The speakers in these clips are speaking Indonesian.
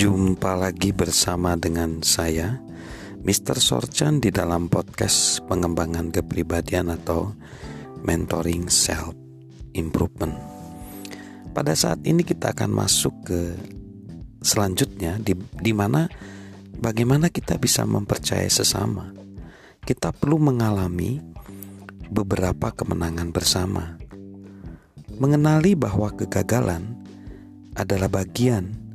Jumpa lagi bersama dengan saya Mr. Sorchan di dalam podcast pengembangan kepribadian atau mentoring self improvement. Pada saat ini kita akan masuk ke selanjutnya di, di mana bagaimana kita bisa mempercayai sesama. Kita perlu mengalami beberapa kemenangan bersama. Mengenali bahwa kegagalan adalah bagian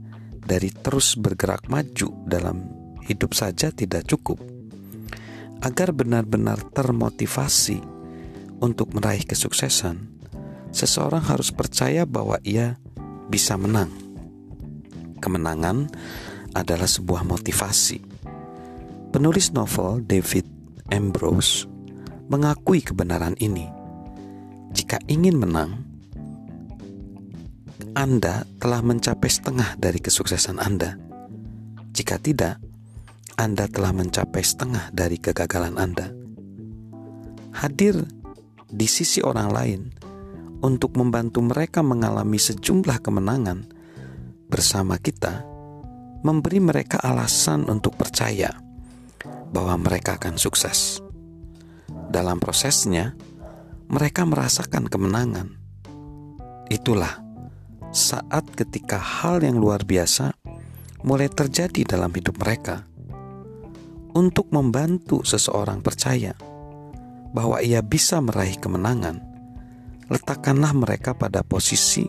dari terus bergerak maju dalam hidup saja tidak cukup. Agar benar-benar termotivasi untuk meraih kesuksesan, seseorang harus percaya bahwa ia bisa menang. Kemenangan adalah sebuah motivasi. Penulis novel David Ambrose mengakui kebenaran ini. Jika ingin menang, anda telah mencapai setengah dari kesuksesan Anda. Jika tidak, Anda telah mencapai setengah dari kegagalan Anda. Hadir di sisi orang lain untuk membantu mereka mengalami sejumlah kemenangan bersama kita, memberi mereka alasan untuk percaya bahwa mereka akan sukses. Dalam prosesnya, mereka merasakan kemenangan. Itulah saat ketika hal yang luar biasa mulai terjadi dalam hidup mereka. Untuk membantu seseorang percaya bahwa ia bisa meraih kemenangan, letakkanlah mereka pada posisi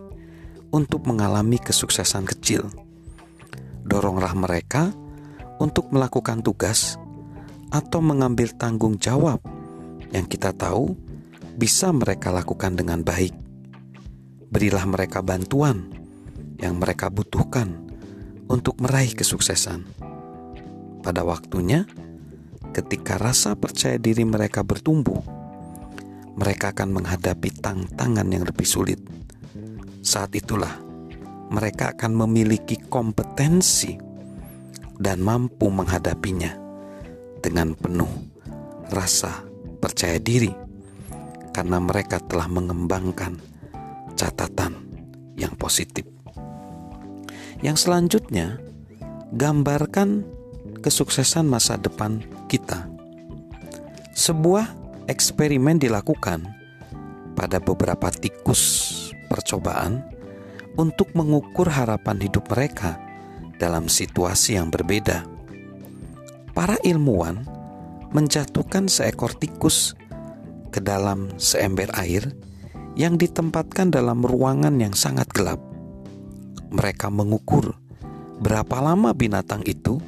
untuk mengalami kesuksesan kecil. Doronglah mereka untuk melakukan tugas atau mengambil tanggung jawab yang kita tahu bisa mereka lakukan dengan baik berilah mereka bantuan yang mereka butuhkan untuk meraih kesuksesan. Pada waktunya, ketika rasa percaya diri mereka bertumbuh, mereka akan menghadapi tantangan yang lebih sulit. Saat itulah mereka akan memiliki kompetensi dan mampu menghadapinya dengan penuh rasa percaya diri, karena mereka telah mengembangkan catatan yang positif. Yang selanjutnya, gambarkan kesuksesan masa depan kita. Sebuah eksperimen dilakukan pada beberapa tikus percobaan untuk mengukur harapan hidup mereka dalam situasi yang berbeda. Para ilmuwan menjatuhkan seekor tikus ke dalam seember air yang ditempatkan dalam ruangan yang sangat gelap. Mereka mengukur berapa lama binatang itu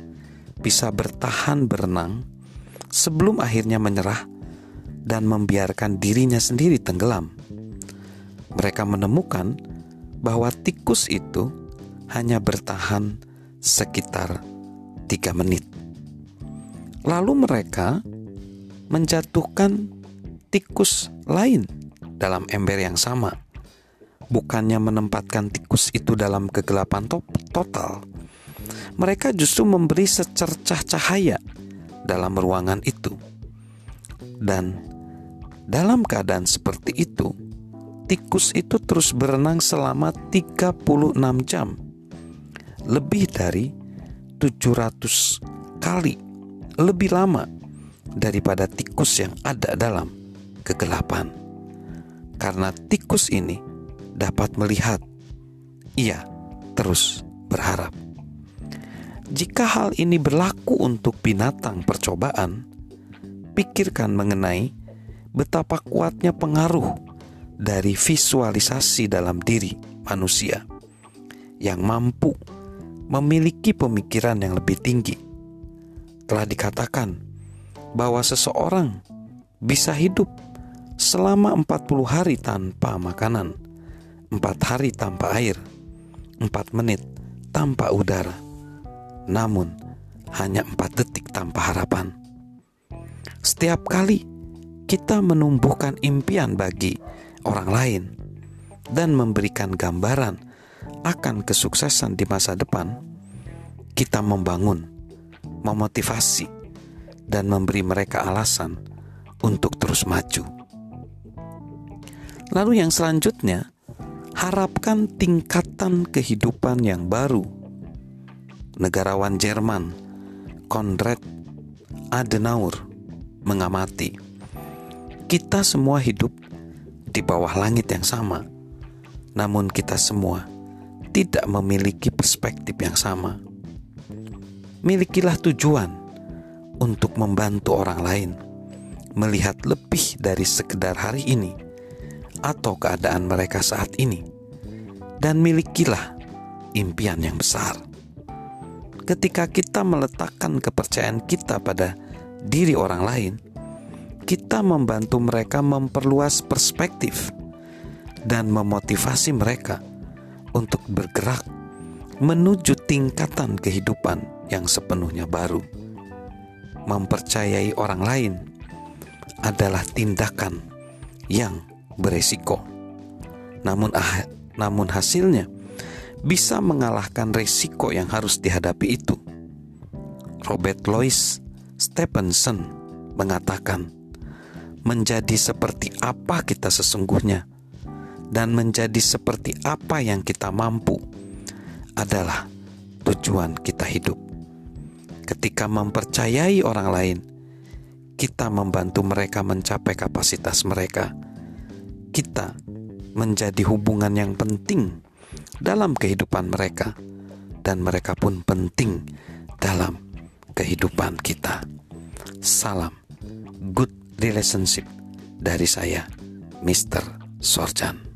bisa bertahan berenang sebelum akhirnya menyerah dan membiarkan dirinya sendiri tenggelam. Mereka menemukan bahwa tikus itu hanya bertahan sekitar tiga menit. Lalu mereka menjatuhkan tikus lain dalam ember yang sama. Bukannya menempatkan tikus itu dalam kegelapan to total, mereka justru memberi secercah cahaya dalam ruangan itu. Dan dalam keadaan seperti itu, tikus itu terus berenang selama 36 jam. Lebih dari 700 kali lebih lama daripada tikus yang ada dalam kegelapan karena tikus ini dapat melihat. Ia terus berharap. Jika hal ini berlaku untuk binatang percobaan, pikirkan mengenai betapa kuatnya pengaruh dari visualisasi dalam diri manusia yang mampu memiliki pemikiran yang lebih tinggi. Telah dikatakan bahwa seseorang bisa hidup selama 40 hari tanpa makanan, 4 hari tanpa air, 4 menit tanpa udara, namun hanya 4 detik tanpa harapan. Setiap kali kita menumbuhkan impian bagi orang lain dan memberikan gambaran akan kesuksesan di masa depan, kita membangun, memotivasi, dan memberi mereka alasan untuk terus maju. Lalu yang selanjutnya, harapkan tingkatan kehidupan yang baru. negarawan Jerman Konrad Adenauer mengamati kita semua hidup di bawah langit yang sama. Namun kita semua tidak memiliki perspektif yang sama. Milikilah tujuan untuk membantu orang lain. Melihat lebih dari sekedar hari ini atau keadaan mereka saat ini dan milikilah impian yang besar. Ketika kita meletakkan kepercayaan kita pada diri orang lain, kita membantu mereka memperluas perspektif dan memotivasi mereka untuk bergerak menuju tingkatan kehidupan yang sepenuhnya baru. Mempercayai orang lain adalah tindakan yang beresiko. Namun ah, namun hasilnya bisa mengalahkan resiko yang harus dihadapi itu. Robert Louis Stevenson mengatakan, menjadi seperti apa kita sesungguhnya dan menjadi seperti apa yang kita mampu adalah tujuan kita hidup. Ketika mempercayai orang lain, kita membantu mereka mencapai kapasitas mereka. Kita menjadi hubungan yang penting dalam kehidupan mereka, dan mereka pun penting dalam kehidupan kita. Salam good relationship dari saya, Mr. Sorjan.